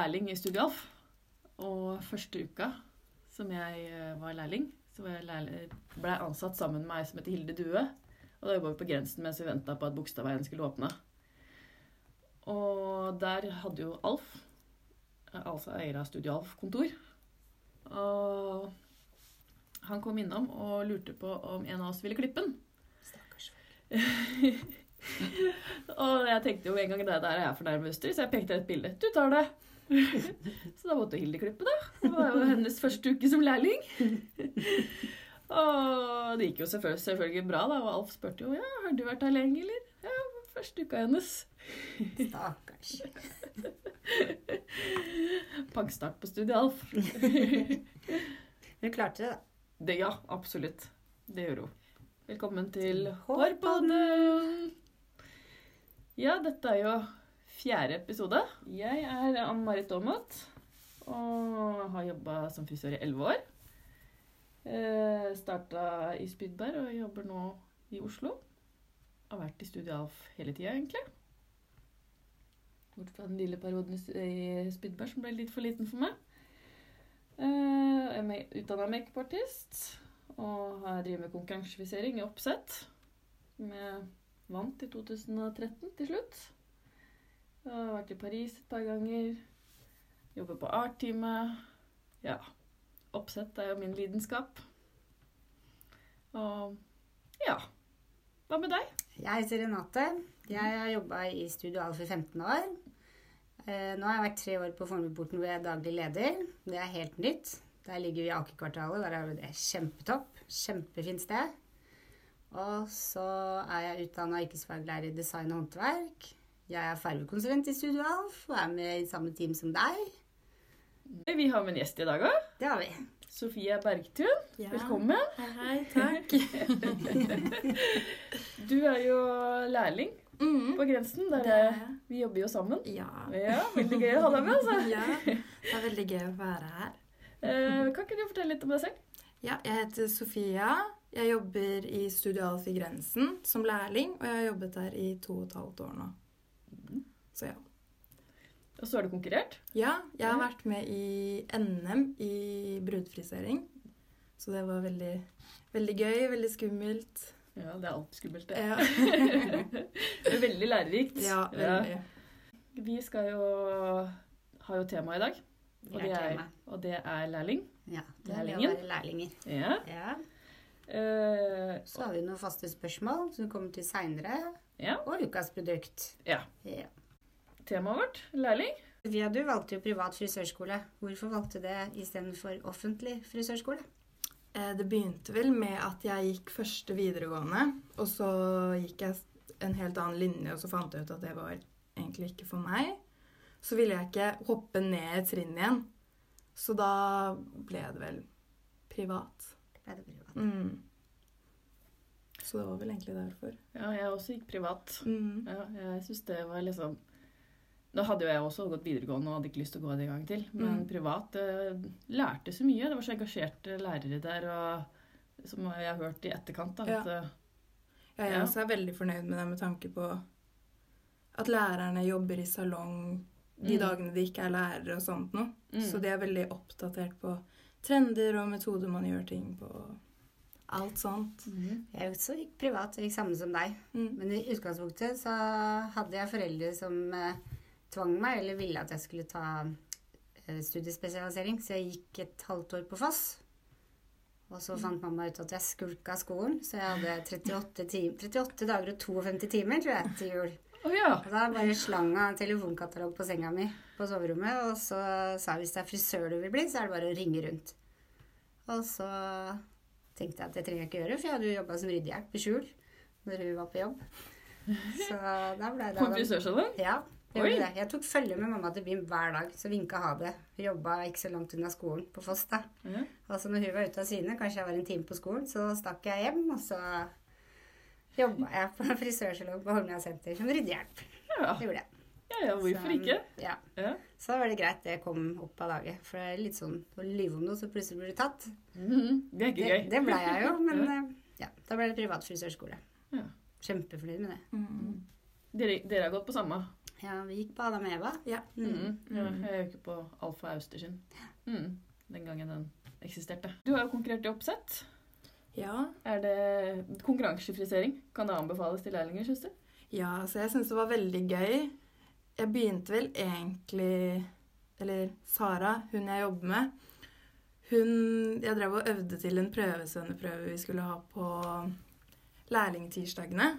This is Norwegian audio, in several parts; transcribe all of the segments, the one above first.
lærling i Studialf. Og første uka som jeg eh, var lærling, så var jeg lærling, ble jeg ansatt sammen med ei som heter Hilde Due. Og da jobba vi på grensen mens vi venta på at Bogstadveien skulle åpne. Og der hadde jo Alf, altså eier av Studio Alf, kontor. Og han kom innom og lurte på om en av oss ville klippe den. Stakkars. og jeg tenkte jo en gang det der er jeg for nervøster, så jeg pekte et bilde. Du tar det. så da måtte Hilde klippe det. Det var jo hennes første uke som lærling. og det gikk jo selvfølgelig, selvfølgelig bra, da. Og Alf spurte jo ja, har du vært her lenge, eller? Ja, første uka hennes. Stakkars. Pangstart på studiet, Alf. Hun klarte det, da. Det, ja, absolutt. Det gjør hun. Velkommen til. Hårpodden! Ja, dette er jo fjerde episode. Jeg er Ann Marit Aamodt og har jobba som frisør i elleve år. Eh, Starta i Spydberg og jobber nå i Oslo. Har vært i Studio Alf hele tida, egentlig. Bort fra den lille perioden i Spydberg som ble litt for liten for meg. Eh, Jeg er utdanna makeupartist og har driver med konkurransefisering i oppsett. Med vant i 2013 til slutt. Jeg har vært i Paris et par ganger. Jobber på Art-teamet. Ja. Oppsett er jo min lidenskap. Og ja. Hva med deg? Jeg heter Renate. Jeg har jobba i Studio Alf i 15 år. Eh, Nå har jeg vært tre år på Fornebuporten hvor jeg er daglig leder. Det er helt nytt. Der ligger vi i Akerkvartalet. Der er det kjempetopp. Kjempefint sted. Og så er jeg utdanna yrkesfaglærer i design og håndverk. Jeg er fargekonsulent i Studio Alf og er med i samme team som deg. Vi har med en gjest i dag òg. Det har vi. Sofie Bergtun. Ja. Velkommen. Hei, hei, takk. Du er jo lærling Mm. på grensen. Der Det vi jobber jo sammen. Ja. Ja, Veldig gøy å ha deg med. altså. ja. Det er veldig gøy å være her. Eh, kan ikke du fortelle litt om deg selv? Ja, jeg heter Sofia. Jeg jobber i Studio Alf i Grensen som lærling, og jeg har jobbet der i to og et halvt år nå. Så ja. Og så har du konkurrert. Ja, jeg har vært med i NM i brudfrisering. Så det var veldig, veldig gøy, veldig skummelt. Ja, det er alltid skummelt, det. Ja, Det er veldig lærerikt. ja veldig. Vi skal jo ha jo tema i dag, og Det er og det er lærling. Ja, det er det å Lærlingen. være lærlinger. Ja. Ja. Uh, Så har vi noen faste spørsmål som kommer til seinere. ja. Og ukas produkt. Ja. Ja. Temaet vårt lærling. Sofia, du valgte jo privat frisørskole. Hvorfor valgte du det istedenfor offentlig frisørskole? Eh, Det begynte vel med at jeg gikk første videregående, og så gikk jeg en helt annen linje, og så fant jeg ut at det var egentlig ikke for meg. Så ville jeg ikke hoppe ned et trinn igjen, så da ble det vel privat. Ble det privat? Mm. Så det var vel egentlig derfor. Ja, jeg også gikk privat. Mm. Ja, jeg synes det var liksom Nå hadde jo jeg også gått videregående og hadde ikke lyst til å gå det en gang til. Men Mm. privat eh, lærte så mye. Det var så engasjerte lærere der, og som jeg har hørt i etterkant. Da, Ja. at, eh, Ja, jeg Ja. også er veldig fornøyd med det med tanke på at lærerne jobber i salong de Mm. dagene de ikke er lærere og sånt noe. Mm. Så de er veldig oppdatert på trender og metoder man gjør ting på. Alt sånt. Mm. Jeg også gikk privat, jeg gikk samme som deg. Mm. Men i utgangspunktet så hadde jeg foreldre som eh, tvang meg, eller ville at jeg skulle ta eh, studiespesialisering. Så jeg gikk et halvt år på Foss. Og så fant mamma ut at jeg skulka skolen, så jeg hadde 38, tim 38 dager og 52 timer, tror jeg, til jul. Oh, ja. Og da bare slang en telefonkatalog på senga mi på soverommet, og så sa jeg hvis det er frisør du vil bli, så er det bare å ringe rundt. Og så tenkte jeg at det trenger jeg ikke gjøre, for jeg hadde jo jobba som ryddehjelp i skjul når hun var på jobb. Så da ble det På en frisørsalong? Ja. Jeg, det. jeg tok følge med mamma til byen hver dag, så vinka ha det. Hun jobba ikke så langt unna skolen på Foss, da. Ja. Altså når hun var ute av syne, kanskje jeg var en time på skolen, så stakk jeg hjem, og så jobba jeg på frisørsalong på Holmlia senter som ryddehjelp. Ja. Det gjorde jeg. ja, ja, hvorfor Så, ikke? Ja. Ja. Så var det greit det kom opp av daget. For det er litt sånn å lyve om noe, så plutselig blir du tatt. Mhm. Det er ikke gøy. det ble jeg jo, men Ja. eh, ja, da ble det privat frisørskole. Ja. Kjempefornøyd med det. Mm. Dere, dere har gått på samme? Ja, vi gikk på Adam Eva. Ja. Mm. Ja, jeg gikk på Alfa Austersyn. Mm. Den gangen den eksisterte. Du har jo konkurrert i oppsett. Ja. Er det konkurransefrisering? Kan det anbefales til lærlinger, syns du? Ja, så jeg syns det var veldig gøy. Jeg begynte vel egentlig Eller Sara, hun jeg jobber med, hun Jeg drev og øvde til en prøvesvenneprøve vi skulle ha på lærlingtirsdagene.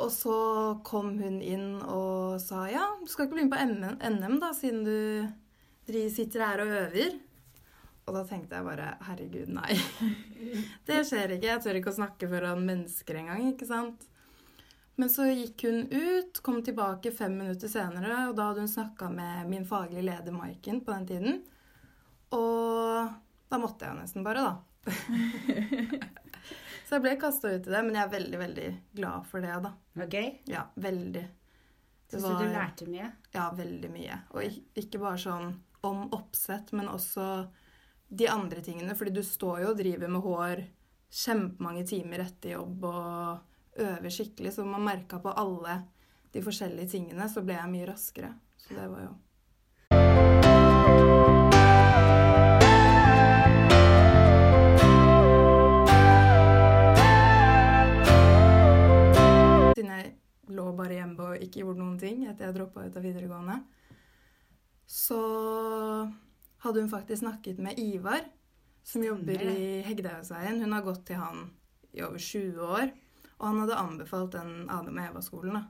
Og så kom hun inn og sa ja, du skal ikke bli med på NM, da, siden du sitter her og øver. Og da tenkte jeg bare herregud, nei. Det skjer ikke. Jeg tør ikke å snakke foran mennesker engang, ikke sant. Men så gikk hun ut, kom tilbake fem minutter senere, og da hadde hun snakka med min faglige leder Maiken på den tiden. Og da måtte jeg jo nesten bare, da. så jeg ble kasta ut i det, men jeg er veldig, veldig glad for det, da. Det var gøy. Ja, veldig. Syns du du lærte mye? Ja, veldig mye. Og ikke bare sånn om oppsett, men også de andre tingene. Fordi du står jo og driver med hår kjempemange timer etter jobb og øver skikkelig, så man merka på alle de forskjellige tingene, så ble jeg mye raskere. Så det var jo lå bare hjemme og ikke gjorde noen ting etter jeg droppa ut av videregående, så hadde hun faktisk snakket med Ivar, som jobber i Hegdehaugsveien. Hun har gått til han i over 20 år, og han hadde anbefalt den Adam og Eva-skolen.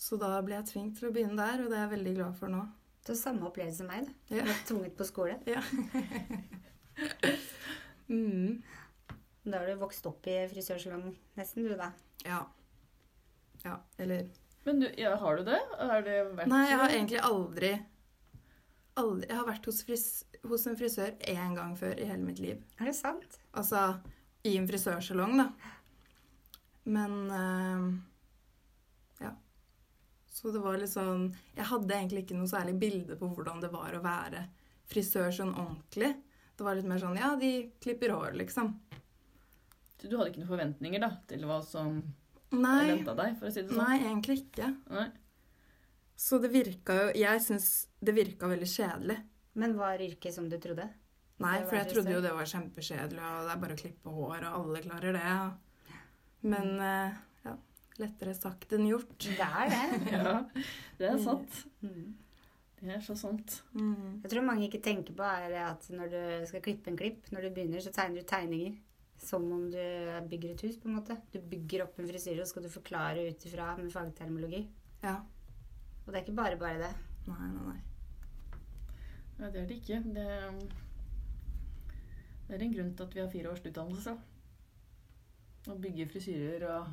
Så da ble jeg tvunget til å begynne der, og det er jeg veldig glad for nå. Du har samme opplevelse som meg. da. Ja. Du ble tvunget på skole. Ja. mm. Da har du vokst opp i frisørsalong nesten, du da. Ja. Ja, eller Men du, ja, har du det? Har det vært Nei, jeg har egentlig aldri Aldri Jeg har vært hos, fris, hos en frisør én gang før i hele mitt liv. Er det sant? Altså i en frisørsalong, da. Men eh, Ja. Så det var litt sånn Jeg hadde egentlig ikke noe særlig bilde på hvordan det var å være frisør sånn ordentlig. Det var litt mer sånn Ja, de klipper hår, liksom. Du hadde ikke noen forventninger da, til hva som Nei, venta deg, for å si det sånn? nei egentlig ikke. Nei. Så det virka jo Jeg syns det virka veldig kjedelig. Men var yrket som du trodde? Nei, for jeg trodde jo det var kjempekjedelig, og det er bare å klippe hår, og alle klarer det. Men eh, ja, lettere sagt enn gjort. Det er det. Ja, det er sant. Mm. Det er så sant. Mm. Jeg tror mange ikke tenker på er at når du skal klippe en klipp, når du begynner, så tegner du tegninger. Som om du bygger et hus, på en måte. Du bygger opp en frisyre, og skal du forklare ut ifra med fagtermologi. Ja. Og det er ikke bare bare det. Nei, nei, nei. Ja, det er det ikke. Det, det er en grunn til at vi har fire års utdannelse. Å bygge frisyrer og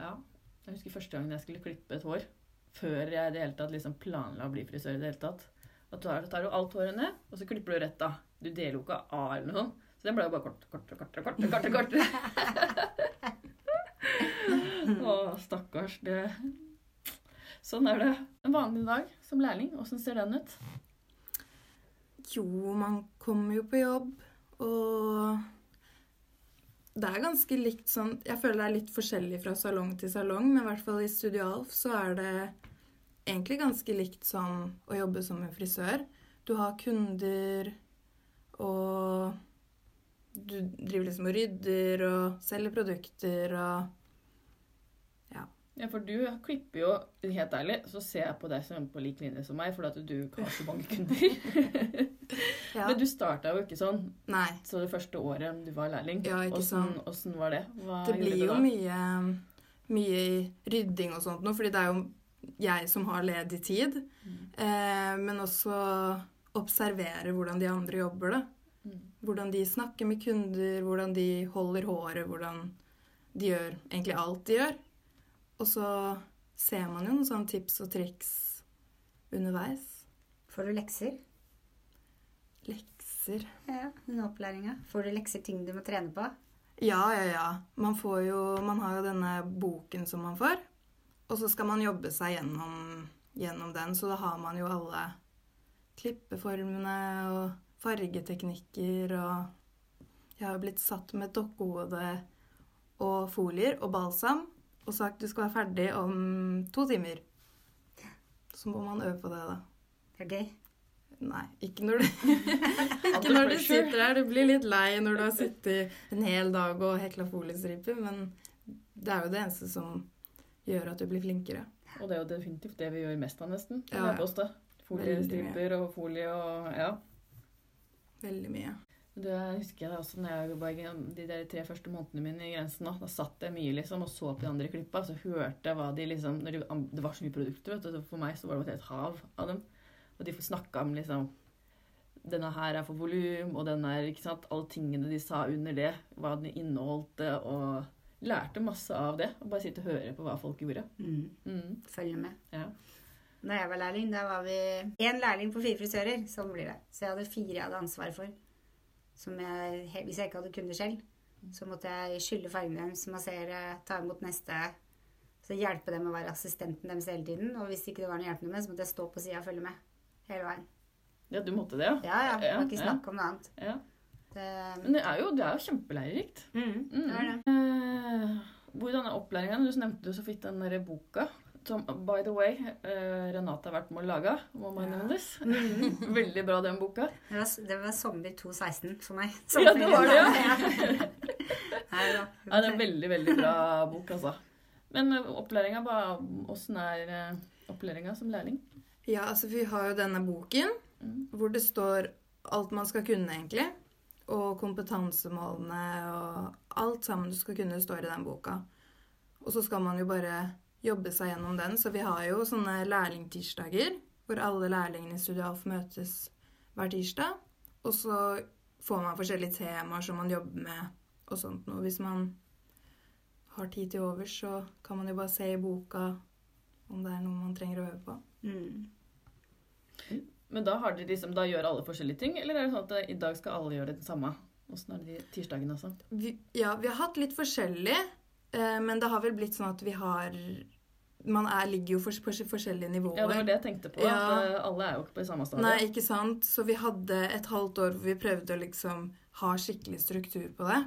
Ja. Jeg husker første gangen jeg skulle klippe et hår. Før jeg i det hele tatt liksom planla å bli frisør. i det hele tatt. Da tar, tar du alt håret ned, og så klipper du rett av. Du deler jo ikke av eller noe sånt. Så den ble jo bare kortere, kortere, kortere, kortere. kortere, kortere. Å, stakkars. Det Sånn er det. En vanlig dag som lærling, åssen ser den ut? Jo, man kommer jo på jobb, og det er ganske likt sånn Jeg føler det er litt forskjellig fra salong til salong, men i hvert fall i Studio Alf så er det egentlig ganske likt som å jobbe som en frisør. Du har kunder, og du driver liksom og rydder og selger produkter og Ja, Ja, for du klipper jo Helt ærlig, så ser jeg på deg som på lik linje som meg, fordi at du har så mange kunder. Ja. Men du starta jo ikke sånn Nei. så det første året du var lærling. Ja, ikke Åssen sant. åssen var det? Hva Det blir jo mye, mye rydding og sånt nå, fordi det er jo jeg som har ledig tid. Mm. Eh, men også observere hvordan de andre jobber, da. Hvordan de snakker med kunder, hvordan de holder håret, hvordan de gjør egentlig alt de gjør. Og så ser man jo noen sånne tips og triks underveis. Får du lekser? Lekser Ja, under opplæringa. Får du lekser ting du må trene på? Ja, ja, ja. Man får jo Man har jo denne boken som man får. Og så skal man jobbe seg gjennom, gjennom den, så da har man jo alle klippeformene og fargeteknikker og Jeg har jo blitt satt med dokkehode og folier og balsam og sagt du skal være ferdig om to timer. så må man øve på det, da. Det er gøy. Nei, ikke når du, ikke når du sitter der. Du blir litt lei når du har sittet en hel dag og hekla foliestriper, men det er jo det eneste som gjør at du blir flinkere. Og det er jo definitivt det vi gjør mest av, nesten. Ja, Ja. Foliestriper og folie og Ja. Veldig mye. Det husker jeg også når jeg var i de der tre første månedene mine i Grensen. Da, da satt jeg mye liksom og så på de andre klippa, så hørte jeg hva de liksom de, Det var så mye produkter, vet du. For meg så var det et helt hav av dem. Og de snakka om liksom Denne her er for volum, og den er ikke sant, Alle tingene de sa under det, hva den inneholdt, og lærte masse av det. Og bare sitte og høre på hva folk gjorde. Mm. Mm, Følge med. ja. Da jeg var lærling, da var vi én lærling på fire frisører. Sånn blir det. Så jeg hadde fire jeg hadde ansvar for. Som jeg, hvis jeg ikke hadde kunder selv, så måtte jeg skylle fargene deres, massere, ta imot neste. Så hjelpe dem å være assistenten deres hele tiden. Og hvis ikke det var noe hjelpende med, så måtte jeg stå på sida og følge med. Hele veien. ja, du måtte det, ja? Ja, ja. Det var ikke Ja, snakk om noe annet. ja. Det, Men det er jo, det er jo kjempelærerikt. mm, det er det. Eh, hvordan er opplæringa? Du nevnte jo så vidt den der boka. Som, by the way, uh, Renate har vært med å lage. Må man Ja. nevne this. Veldig bra, den boka. Det var, det var sommer 2016 for meg. Ja, det var det, ja. Nei. Ja, det er en veldig, veldig bra bok, altså. Men uh, opplæringa, åssen er uh, opplæringa som lærling? Ja, altså vi har jo denne boken Mm. hvor det står alt man skal kunne, egentlig. Og kompetansemålene og alt sammen du skal kunne, står i den boka. Og så skal man jo bare jobbe seg gjennom den. Så vi har jo sånne lærlingtirsdager hvor alle lærlingene i Studio Alf møtes hver tirsdag. Og så får man forskjellige temaer som man jobber med og sånt noe. Hvis man har tid til overs, så kan man jo bare se i boka om det er noe man trenger å øve på. Mm. Men da, liksom, da gjør alle forskjellige ting, eller er det sånn at i dag skal alle gjøre det samme? Åssen er det de tirsdagene også? Vi, ja, vi har hatt litt forskjellig, men det har vel blitt sånn at vi har Man er, ligger jo for, på forskjellige nivåer. Ja, det var det jeg tenkte på. Ja. At uh, alle er jo ikke på samme stadie. Nei, ikke sant? Så vi hadde et halvt år hvor vi prøvde å liksom ha skikkelig struktur på det.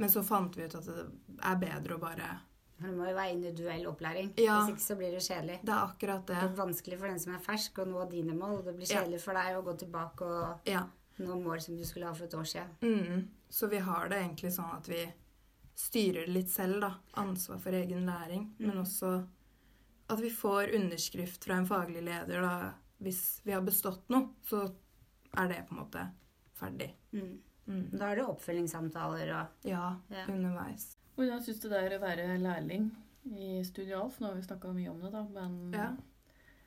Men så fant vi ut at det er bedre å bare Det må jo være individuell opplæring. Ja. Hvis ikke så blir det kjedelig. Det er akkurat Det det. er vanskelig for den som er fersk å nå dine mål. Det blir Ja. kjedelig for deg å gå tilbake og Ja. nå mål som du skulle ha for et år siden. Mm. Så vi har det egentlig sånn at vi styrer det litt selv, da. Ansvar for egen læring. Men Mm. også at vi får underskrift fra en faglig leder, da. Hvis vi har bestått noe, så er det på en måte ferdig. Mm. Mm. Da er det oppfølgingssamtaler og Ja, Ja. underveis. Hvordan syns du det er å være lærling i Studio Alf? Nå har vi snakka mye om det, da, men Ja.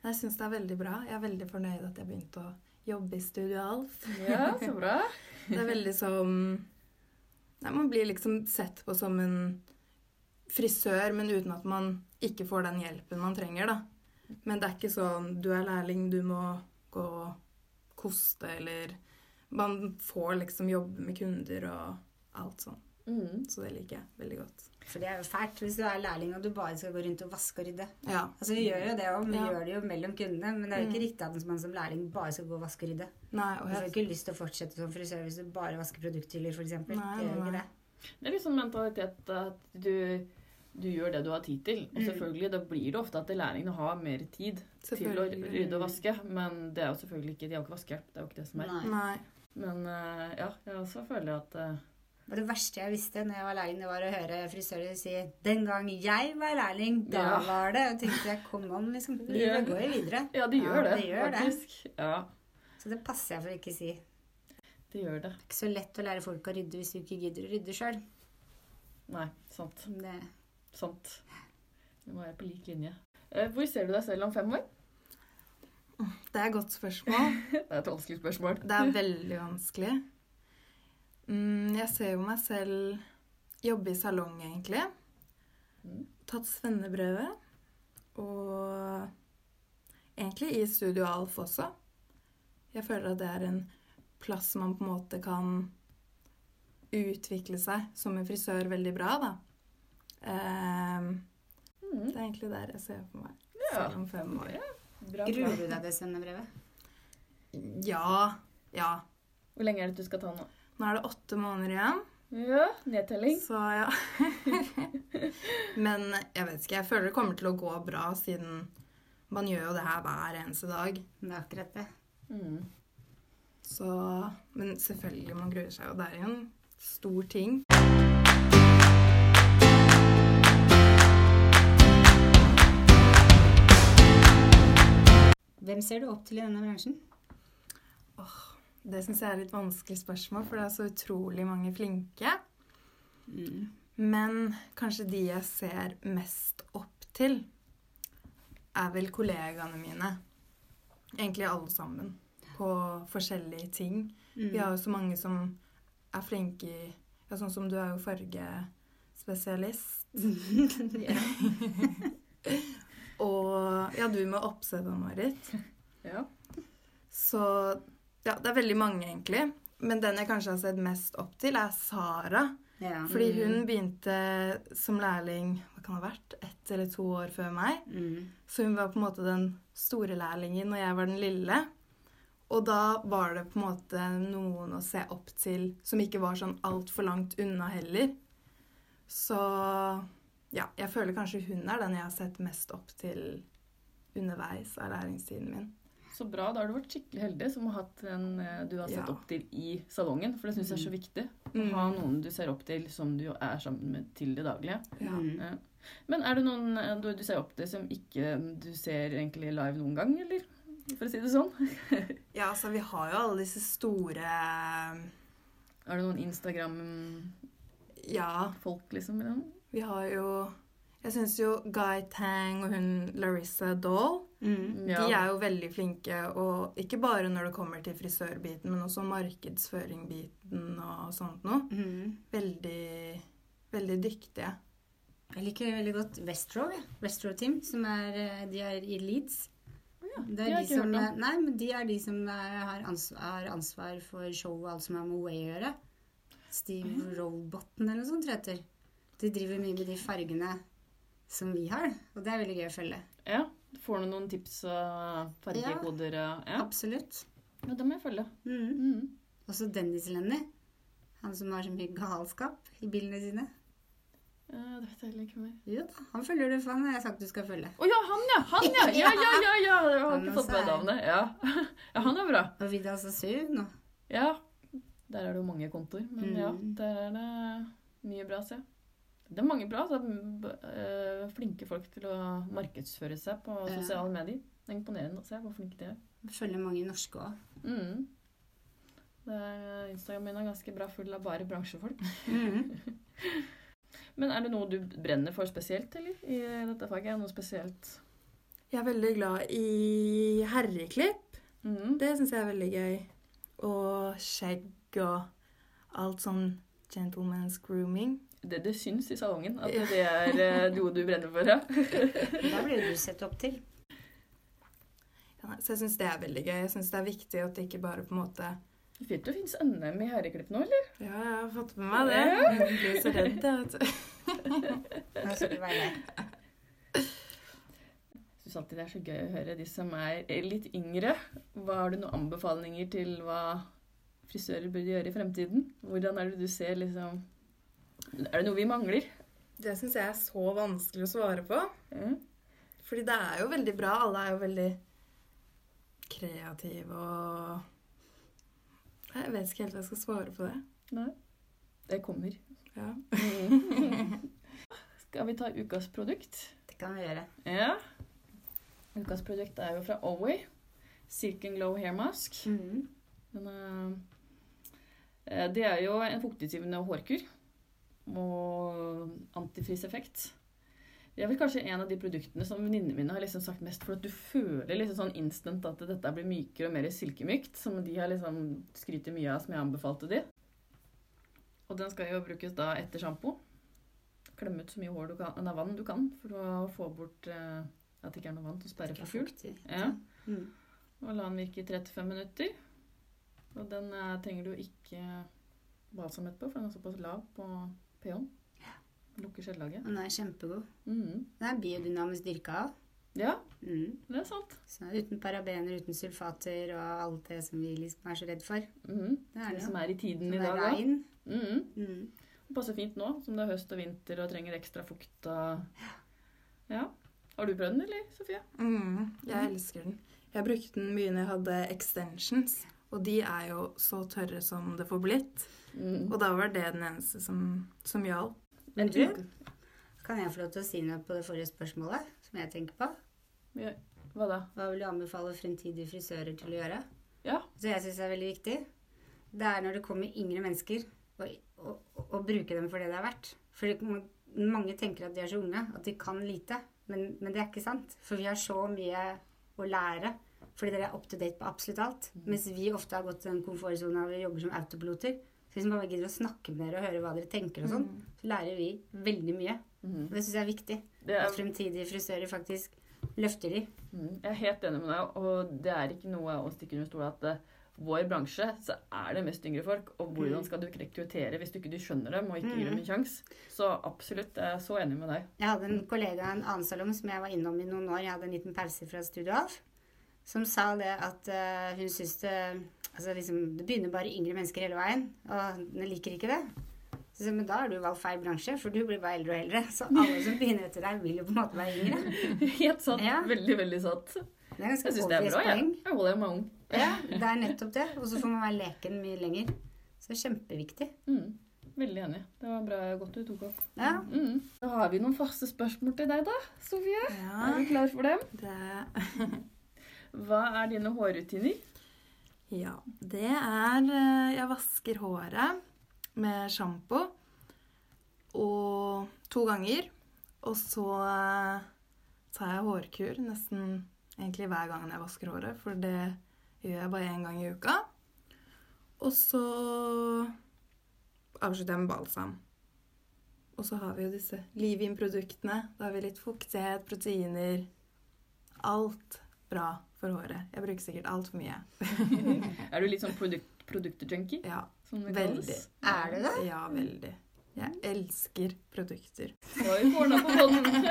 Jeg syns det er veldig bra. Jeg er veldig fornøyd at jeg begynte å jobbe i Studio Alf. Ja, så bra. Det er veldig som Nei, Man blir liksom sett på som en frisør, men uten at man ikke får den hjelpen man trenger, da. Men det er ikke sånn du er lærling, du må gå og koste, eller Man får liksom jobbe med kunder og alt sånn. Mm. Så det liker jeg veldig godt. For det er jo fælt hvis du er lærling og du bare skal gå rundt og vaske og rydde. Ja. Altså Vi gjør jo det òg, vi Ja. gjør det jo mellom kundene. Men det er jo ikke Mm. riktig at man som lærling bare skal gå og vaske og rydde. Nei, Du og får jo jeg ikke lyst til å fortsette som frisør hvis du bare vasker produkthyller, f.eks. Det gjør jo ikke det. Det er liksom mentalitet at du, du gjør det du har tid til. Og Mm. selvfølgelig, da blir det ofte at lærlingene har mer tid til å rydde og vaske. Men det er jo selvfølgelig ikke De har ikke vaskehjelp. Det er jo ikke det som er. Nei. Nei. Men eh, ja, jeg også føler at eh, Og det verste jeg visste når jeg var lærling, det var å høre frisører si 'Den gang jeg var lærling, da Ja. var det' Og tenkte jeg, kom an, liksom. Livet går jo videre. Ja, det gjør Ja, det, det gjør det. faktisk. Ja, Så det passer jeg for å ikke si. Det gjør det. er ikke så lett å lære folk å rydde hvis du ikke gidder å rydde sjøl. Nei, sant. Det Sant. Vi må være på lik linje. Eh, Hvor ser du deg selv om fem år? Det er et godt spørsmål. Det er et vanskelig spørsmål. Det er veldig vanskelig. Mm, jeg ser jo meg selv jobbe i salong, egentlig. Mm. Tatt svennebrevet. Og egentlig i Studio Alf også. Jeg føler at det er en plass man på en måte kan utvikle seg som en frisør veldig bra, da. Ehm, Mm. det er egentlig der jeg ser for meg selv om fem år. Gruer du deg til svennebrevet? Ja. Ja. Hvor lenge er det du skal ta nå? Nå er det åtte måneder igjen. Ja, nedtelling. Så ja. Men jeg vet ikke. Jeg føler det kommer til å gå bra, siden man gjør jo det her hver eneste dag. Det er akkurat det. Mm. Så Men selvfølgelig, man gruer seg jo. Det er jo en stor ting. Hvem ser du opp til i denne bransjen? Det syns jeg er et vanskelig spørsmål, for det er så utrolig mange flinke. Mm. Men kanskje de jeg ser mest opp til, er vel kollegaene mine. Egentlig alle sammen. På forskjellige ting. Mm. Vi har jo så mange som er flinke i ja, Sånn som du er jo fargespesialist. Og ja, du med oppsettet, Marit. Ja. Så ja, det er veldig mange, egentlig. Men den jeg kanskje har sett mest opp til, er Sara. ja. Fordi hun begynte som lærling hva kan det ha vært, ett eller to år før meg. Mm. Så hun var på en måte den store lærlingen, og jeg var den lille. Og da var det på en måte noen å se opp til som ikke var sånn altfor langt unna heller. Så ja, jeg føler kanskje hun er den jeg har sett mest opp til underveis av læringstiden min. Så bra. Da har du vært skikkelig heldig som har hatt en eh, du har sett Ja. opp til i salongen. For det syns jeg er så viktig. Å ha noen du ser opp til som du er sammen med til det daglige. Ja. Mm. Ja. Men er det noen eh, du, du ser opp til som ikke du ser egentlig live noen gang, eller? For å si det sånn. Ja, altså vi har jo alle disse store Er det noen Instagram-folk, Ja, liksom? Liksom? vi har jo Jeg syns jo Guy Tang og hun Larissa Dahl Mm. Ja. De er jo veldig flinke, og ikke bare når det kommer til frisørbiten, men også markedsføringbiten og sånt noe. Mm. Veldig, veldig dyktige. Jeg liker veldig godt Westrow, ja. Westrow Team, som er eh, De er i Leeds. Ja, Det er de som, nei, men de er de som er, har, ansvar, har ansvar for show og alt som har med Way å gjøre. Steve Robotten eller noe sånt heter. De driver mye med de fargene som vi har, og det er veldig gøy å følge. Ja. Får du noen tips og fargekoder? Ja, Ja. Absolutt. ja, det må jeg følge. Mm. Mm. Også Dennis Lenny. Han som har så mye galskap i bildene sine. Ja, det vet jeg heller ikke mer. Jo da, han følger du, for han har jeg sagt du skal følge. Å ja, han ja! Han ja! Ja, ja, ja! ja. Jeg har Han ikke fått med navnet. Ja. ja, han er bra. Og Vidal Sassoon. og- Ja. Der er det jo mange kontoer. Men ja, Mm. der er det mye bra å se. Det er mange bra. Så, øh, flinke folk til å markedsføre seg på Ja. sosiale medier. Det er imponerende å se hvor flinke de er. Jeg Følger mange norske òg. Mm. Instagram min er ganske bra full av bare bransjefolk. Mm. Men er det noe du brenner for spesielt, eller? I dette faget? Noe spesielt? Jeg er veldig glad i herreklipp. Mm. Det syns jeg er veldig gøy. Og skjegg og alt sånn gentleman's grooming. Det, det syns i salongen at det er øh, noe du brenner for, ja. Da blir du sett opp til. Ja, Så jeg syns det er veldig gøy. Jeg syns det er viktig at det ikke bare på en måte Fint det fins NM i herreklipp nå, eller? Ja, jeg har fått med meg det. Jeg blir så redd, jeg, vet du. Da skal du være der. Jeg syns alltid det er så gøy å høre de som er litt yngre. Hva Har du noen anbefalinger til hva frisører burde gjøre i fremtiden? Hvordan er det du ser liksom Er det noe vi mangler? Det syns jeg er så vanskelig å svare på. Mm. Fordi det er jo veldig bra. Alle er jo veldig kreative og Jeg vet ikke helt hva jeg skal svare på det. Nei. Det kommer. Ja. Skal vi ta ukas produkt? Det kan vi gjøre. Ja. Ukas produkt er jo fra Oway. Silk and Glow Hair Mask. Mm. Den er, det er jo en fuktighetsgivende hårkur og antifriseffekt. Det er vel kanskje en av de produktene som venninnene mine har liksom sagt mest for at du føler liksom sånn instant at dette blir mykere og mer silkemykt, som de har liksom skryter mye av som jeg anbefalte de. Og den skal jo brukes da etter sjampo. Klemme ut så mye hår du kan, nei, vann du kan for å få bort eh, at det ikke er noe vann til å sperre Skal for fugl. Ja. Mm. Og la den virke i 35 minutter. Og den er, trenger du ikke balsamhet på, for den er såpass lav på pH-en. Lukker skjellaget. Den er kjempegod. Mm. Den er biodynamisk dyrka av. Ja, Mm. det er sant. Så uten parabener, uten sulfater og alt det som vi liksom er så redd for. Mm. Det er Det det som er i tiden Som i dag òg. Mhm. Mm. Det Passer fint nå, som det er høst og vinter og trenger ekstra fukt. Og... Ja. Har du prøvd den, eller, Sofie? Mm, jeg elsker den. Jeg brukte den mye når jeg hadde extensions, og de er jo så tørre som det får blitt. Mm. Og da var det den eneste som, som hjalp. Men du, kan jeg få lov til å si noe på det forrige spørsmålet, som jeg tenker på? Ja, Hva da? Hva vil du anbefale fremtidige frisører til å gjøre? Ja. Så jeg syns er veldig viktig. Det er når det kommer yngre mennesker, å bruke dem for det det er verdt. For mange tenker at de er så unge, at de kan lite. Men, men det er ikke sant. For vi har så mye å lære. Fordi dere er up to date på absolutt alt. Mens vi ofte har gått til den komfortsonen av å jobbe som autopiloter. Så hvis man bare gidder å snakke med dere og høre hva dere tenker og sånn, så lærer vi veldig mye. Mhm. Og det syns jeg er viktig. Det er At fremtidige frisører faktisk løfter de. Mm, Jeg er helt enig med deg, og det er ikke noe å stikke under stol at eh, vår bransje så er det mest yngre folk. Og hvordan skal du rekruttere hvis du ikke du skjønner dem og ikke gir dem en sjanse? Så absolutt, jeg er så enig med deg. Jeg hadde en kollega i en annen salong som jeg var innom i noen år. Jeg hadde en liten pause fra Studio Alf. Som sa det at uh, hun syns det Altså liksom, det begynner bare yngre mennesker hele veien, og hun liker ikke det. Så, men da har du valgt feil bransje, for du blir bare eldre og eldre. Så alle som begynner etter deg, vil jo på en måte være yngre. Helt sant. Ja. Veldig, veldig sant. Det er ganske Jeg syns det er bra, jeg. poeng. Jeg holder meg ung. Ja, det er nettopp det. Og så får man være leken mye lenger. Så det er kjempeviktig. Mm. Veldig enig. Det var bra godt du tok opp. Ja. Mm. Da har vi noen faste spørsmål til deg, da, Sofie. Ja, Er du klar for dem? det, Hva er dine hårrutiner? ja, det er eh, Jeg vasker håret med sjampo og to ganger. Og så eh, tar jeg hårkur nesten egentlig hver gang jeg vasker håret, for det gjør jeg bare én gang i uka. Og så avslutter jeg med balsam. Og så har vi jo disse Livin-produktene. Da har vi litt fuktighet, proteiner Alt bra for håret. Jeg bruker sikkert altfor mye. Er du litt sånn produkt, produkter-junkie? Ja, veldig. Er du det? Ja, veldig. Jeg elsker produkter. Oi, kårna på hånden.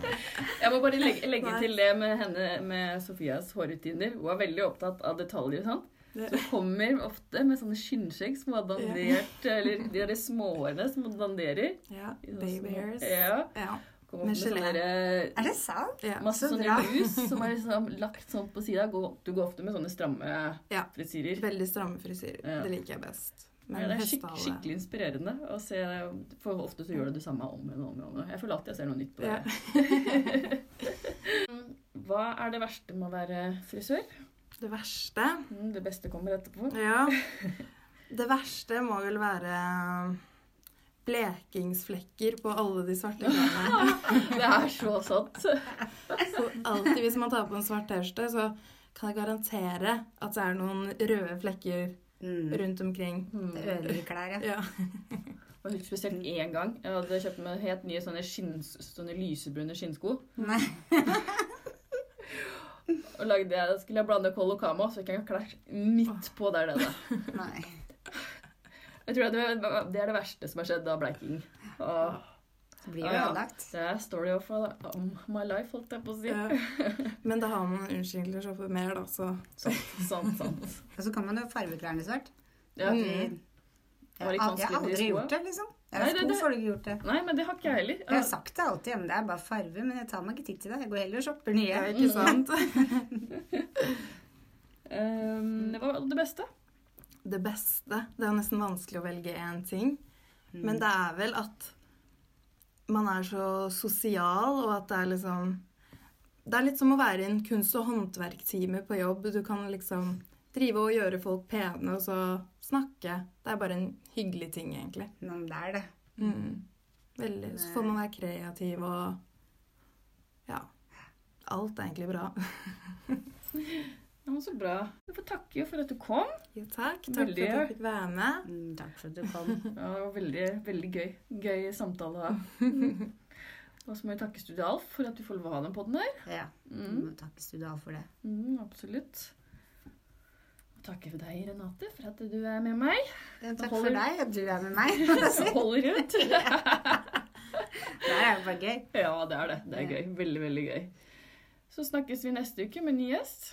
Jeg må bare legge, legge til det med henne, med Sofias hårrutiner. Hun er veldig opptatt av detaljer. sant? Så hun kommer ofte med sånne skinnskjegg som har dandert, eller de der småhårene som danderer. Ja, baby hairs. Ja. Kommer Med gelé. der, Er det sant? ja. masse Så sånne lus som er liksom lagt sånn på sida. Du går ofte med sånne stramme Ja. frisyrer. Veldig stramme frisyrer. Ja. Det liker jeg best. Ja, det er skik skikkelig inspirerende å se. For ofte så gjør du det samme om igjen og om igjen. Jeg føler alltid jeg ser noe nytt på det. Hva er det verste med å være frisør? Det verste Mm, Det beste kommer etterpå. Ja. Det verste må vel være blekingsflekker på alle de svarte klærne. Det er så sant. Så alltid hvis man tar på en svart T-skjorte, så kan jeg garantere at det er noen røde flekker Mm. rundt omkring. Mm. Ødelegger klær, ja. Ja. Og husk spesielt én gang. Jeg hadde kjøpt meg helt nye sånne, skinns, sånne lysebrune skinnsko. Nei. Og lagde jeg, skulle jeg blande kolokamo, så fikk jeg klær midt på der nede. Nei. Jeg tror det, det er det verste som har skjedd av bleiking. Og Så blir det ødelagt. ja. det er story of my life, holdt jeg på å si. Ja. Men da har man unnskyldninger for mer, da, så Sant, sant. Og så kan man jo farge klærne svart. Ja. Mm. Jeg, jeg, har- jeg har aldri gjort det, liksom. Jeg har det- sko får du ikke gjort det. Nei, men det har ikke jeg heller. Jeg har sagt det alltid, men det er bare farve. Men jeg tar meg ikke tid til det. Jeg går heller og shopper nye. Ja, ikke sant? Um, det var det beste. Det beste Det er nesten vanskelig å velge én ting. Mm. Men det er vel at man er så sosial, og at det er liksom Det er litt som å være i en kunst- og håndverktime på jobb. Du kan liksom drive og gjøre folk pene, og så snakke. Det er bare en hyggelig ting, egentlig. Men det er det. Mm. Veldig. Så får man være kreativ og Ja. Alt er egentlig bra. Ja, men så bra. Jeg får takke for at du kom. Jo, takk. Takk Veldig. for at jeg fikk være med. Mm, takk for at du kom. Ja, det var veldig, veldig gøy. Gøy samtale å ha. Og så må vi takke Studio Alf for at vi får lov å ha den podden her. Ja. Mm. Må takke Studio Alf for det. Mm, absolutt. Og takke for deg, Renate, for at du er med meg. Ja, takk holder- for deg at du er med meg. Så. Holder ut. Det er jo bare gøy. Ja, det er det. Det er gøy. Veldig, veldig gøy. Så snakkes vi neste uke med ny gjest.